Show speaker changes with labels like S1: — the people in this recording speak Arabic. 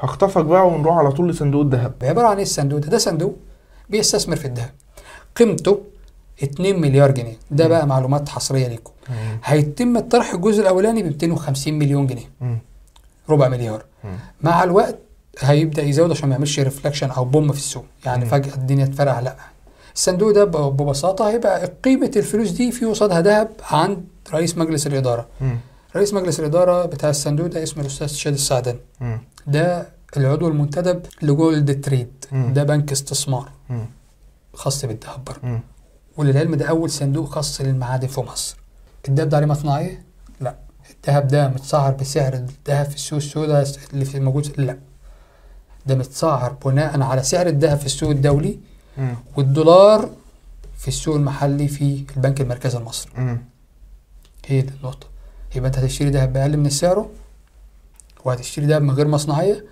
S1: هخطفك بقى ونروح على طول لصندوق الذهب.
S2: عبارة عن إيه الصندوق ده؟ ده صندوق بيستثمر في الذهب. قيمته 2 مليار جنيه. ده بقى معلومات حصرية ليكم. هيتم طرح الجزء الأولاني ب 250 مليون جنيه.
S1: مم.
S2: ربع مليار.
S1: مم.
S2: مع الوقت هيبدأ يزود عشان ما يعملش ريفلكشن أو بوم في السوق. يعني
S1: مم.
S2: فجأة الدنيا تفرقع. لأ. الصندوق ده ببساطة هيبقى قيمة الفلوس دي في قصادها ذهب عند رئيس مجلس الإدارة.
S1: مم.
S2: رئيس مجلس الإدارة بتاع الصندوق ده اسمه الأستاذ شادي السعداني
S1: مم.
S2: ده العضو المنتدب لجولد تريد
S1: مم.
S2: ده بنك استثمار
S1: مم.
S2: خاص بالذهب برضه. وللعلم ده أول صندوق خاص للمعادن في مصر الدهب ده عليه مصنعيه لا الذهب ده متسعر بسعر الذهب في السوق السوداء اللي في موجود لا ده متسعر بناء على سعر الذهب في السوق الدولي
S1: مم.
S2: والدولار في السوق المحلي في البنك المركزي المصري. هي دي النقطة يبقى انت هتشتري دهب بأقل من سعره وهتشتري دهب من غير مصنعية.